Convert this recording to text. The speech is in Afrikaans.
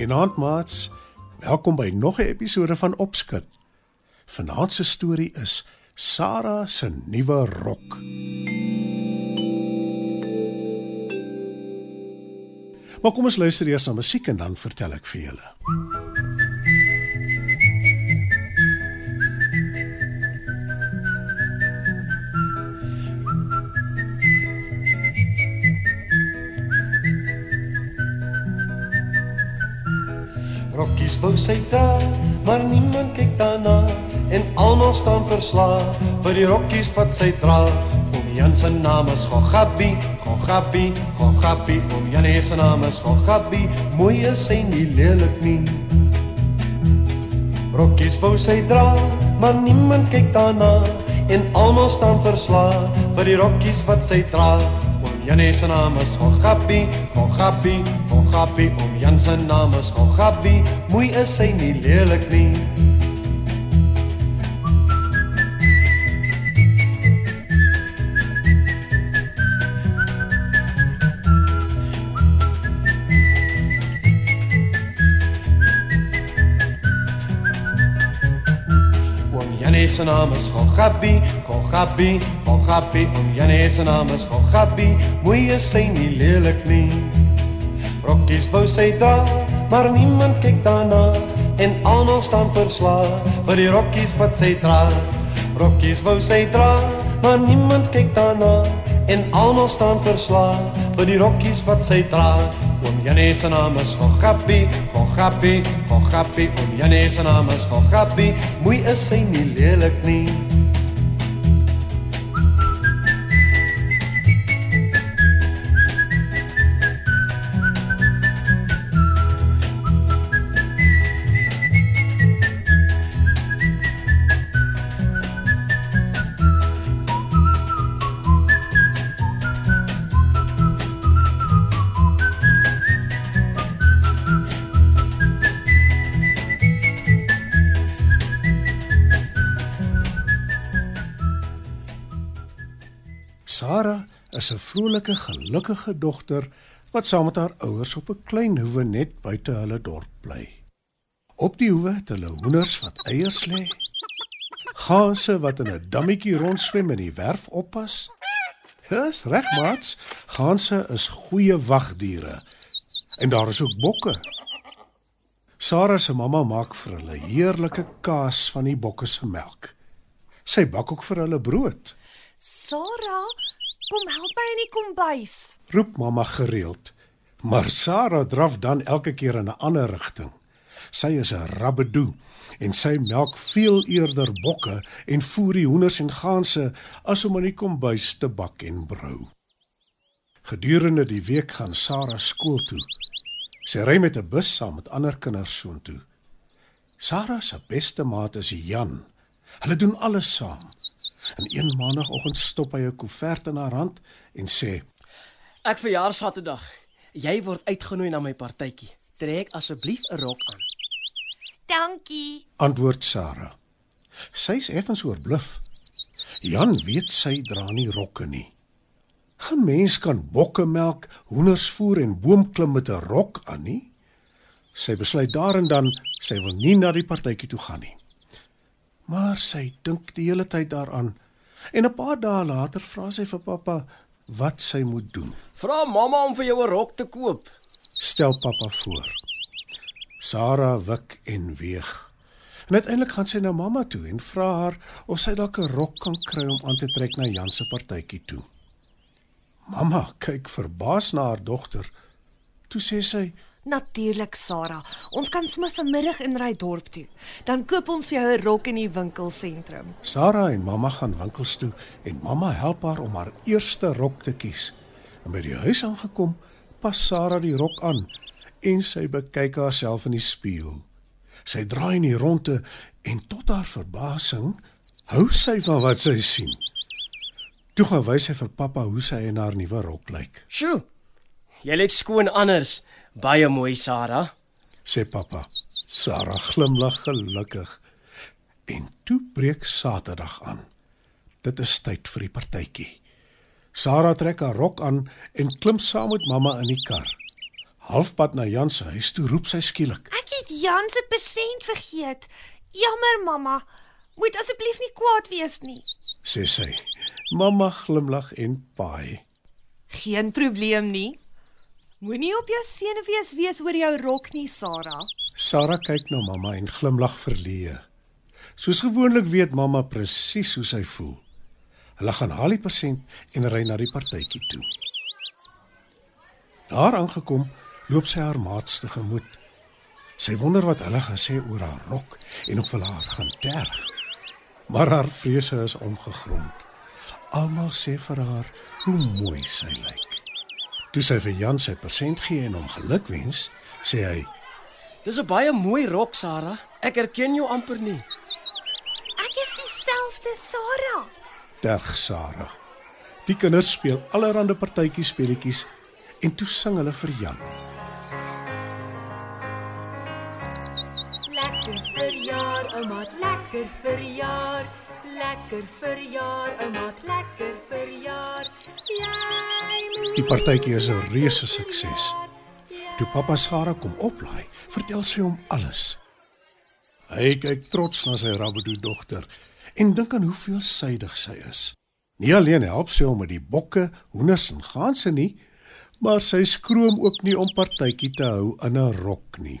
Goeienaand maats. Welkom by nog 'n episode van Opskud. Vanaand se storie is Sarah se nuwe rok. Maar kom ons luister eers na musiek en dan vertel ek vir julle. Rokkies wou sy dra, maar niemand kyk daarna en almal staan verslae vir die rokkies wat sy dra. Oom Jan se naam is Gogabi, Gogabi, Gogabi. Oom Jan se naam is Gogabi, mooi is hy nie lelik nie. Rokkies wou sy dra, maar niemand kyk daarna en almal staan verslae vir die rokkies wat sy dra. Oom Jan se naam is Gogabi, Gogabi, Gogabi. Oom Jan se naam is Gogabi, mooi is hy nie lelik nie. Oom Janie se naam is Gogabi, Gogabi, Gogabi. Oom Janie se naam is Gogabi, mooi is hy nie lelik nie. Rokkies wou sy dra, maar niemand kyk daarna en almal staan verslae vir die rokkies wat sy dra. Rokkies wou sy dra, maar niemand kyk daarna en almal staan verslae vir die rokkies wat sy dra. Oom Janie se naam is Gogabi, Gogabi, Gogabi. Oom Janie se naam is Gogabi, mooi is hy nie lelik nie. Sarah is 'n vrolike, gelukkige dogter wat saam met haar ouers op 'n klein hoewe net buite hulle dorp bly. Op die hoewe het hulle hoenders wat eiers lê, ganse wat in 'n dammetjie rondswem en die werf oppas. Dis reg, maats. Ganse is goeie wagdiere. En daar is ook bokke. Sarah se mamma maak vir hulle heerlike kaas van die bokke se melk. Sy bak ook vir hulle brood. Sarah, kom help my in die kombuis. roep mamma gereeld. Maar Sarah draf dan elke keer in 'n ander rigting. Sy is 'n rabbedoe en sy melk veel eerder bokke en voer die hoenders en ganse as om in die kombuis te bak en brou. Gedurende die week gaan Sarah skool toe. Sy ry met 'n bus saam met ander kinders soontoe. Sarah se beste maat is Jan. Hulle doen alles saam. En een maandagooggend stop hy 'n koevert in haar hand en sê: Ek verjaar Saterdag. Jy word uitgenooi na my partytjie. Trek asseblief 'n rok aan. Dankie. antwoord Sarah. Sy's effens oorbluf. Jan weet sy dra nie rokke nie. 'n Mens kan bokke melk, hoenders voer en boomklim met 'n rok aan nie. Sy besluit daar en dan sy wil nie na die partytjie toe gaan nie. Maar sy dink die hele tyd daaraan en 'n paar dae later vra sy vir pappa wat sy moet doen. Vra mamma om vir jou 'n rok te koop. Stel pappa voor. Sarah wik en weeg. En uiteindelik gaan sy na mamma toe en vra haar of sy dalk 'n rok kan kry om aan te trek na Jan se partytjie toe. Mamma kyk verbaas na haar dogter. Toe sê sy: Natuurlik, Sarah. Ons kan sommer vanmiddag inry dorp toe. Dan koop ons vir jou 'n rok in die winkelsentrum. Sarah en mamma gaan winkels toe en mamma help haar om haar eerste rok te kies. En by die huis aangekom, pas Sarah die rok aan en sy bekyk haarself in die spieël. Sy draai in die ronde en tot haar verbasing hou sy van wat sy sien. Toe gaan wys sy vir pappa hoe sy in haar nuwe rok lyk. Sjoe. Jy lyk skoon anders. Baie mooi, Sarah. sê pappa. Sarah glimlag gelukkig. En toe breek Saterdag aan. Dit is tyd vir die partytjie. Sarah trek haar rok aan en klim saam met mamma in die kar. Halfpad na Jan se huis toe roep sy skielik. Ek het Jan se persent vergeet. Jammer, mamma. Moet asseblief nie kwaad wees nie. sê sy. Mamma glimlag en paai. Geen probleem nie. Moenie op jou senuwees wees oor jou rok nie, Sarah. Sarah kyk na mamma en glimlag verleë. Soos gewoonlik weet mamma presies hoe sy voel. Hulle gaan haal die persent en ry na die partytjie toe. Daar aangekom, loop sy haar maats tegemoet. Sy wonder wat hulle gaan sê oor haar rok en of hulle haar gaan terg. Maar haar vrese is ongegrond. Almal sê vir haar hoe mooi sy lyk. Toe sy vir Jan sy persent gee en hom gelukwens, sê hy: Dis 'n baie mooi rok, Sarah. Ek herken jou amper nie. Ek is dieselfde Sarah. Terg Sarah. Die kinders speel allerlei partytjies speletjies en toe sing hulle vir Jan. Lekker verjaar, oumaat, lekker verjaar. Lekker verjaar, oumaat, lekker verjaar. Jy Die partytjie is 'n reuse sukses. Toe pappa Sarah kom oplaai, vertel sy hom alles. Hy kyk trots na sy Rabodu dogter en dink aan hoe veelsidig sy is. Nie alleen help sy hom met die bokke, hoenders en ganse nie, maar sy skroom ook nie om partytjie te hou in 'n rok nie.